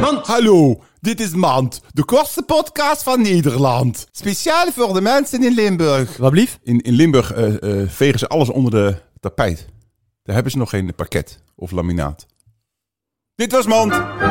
Mand. Hallo, dit is Mand, de kortste podcast van Nederland. Speciaal voor de mensen in Limburg. Wat blief? In, in Limburg eh, eh, vegen ze alles onder de tapijt. Daar hebben ze nog geen parket of laminaat. Dit was Mand. Mand.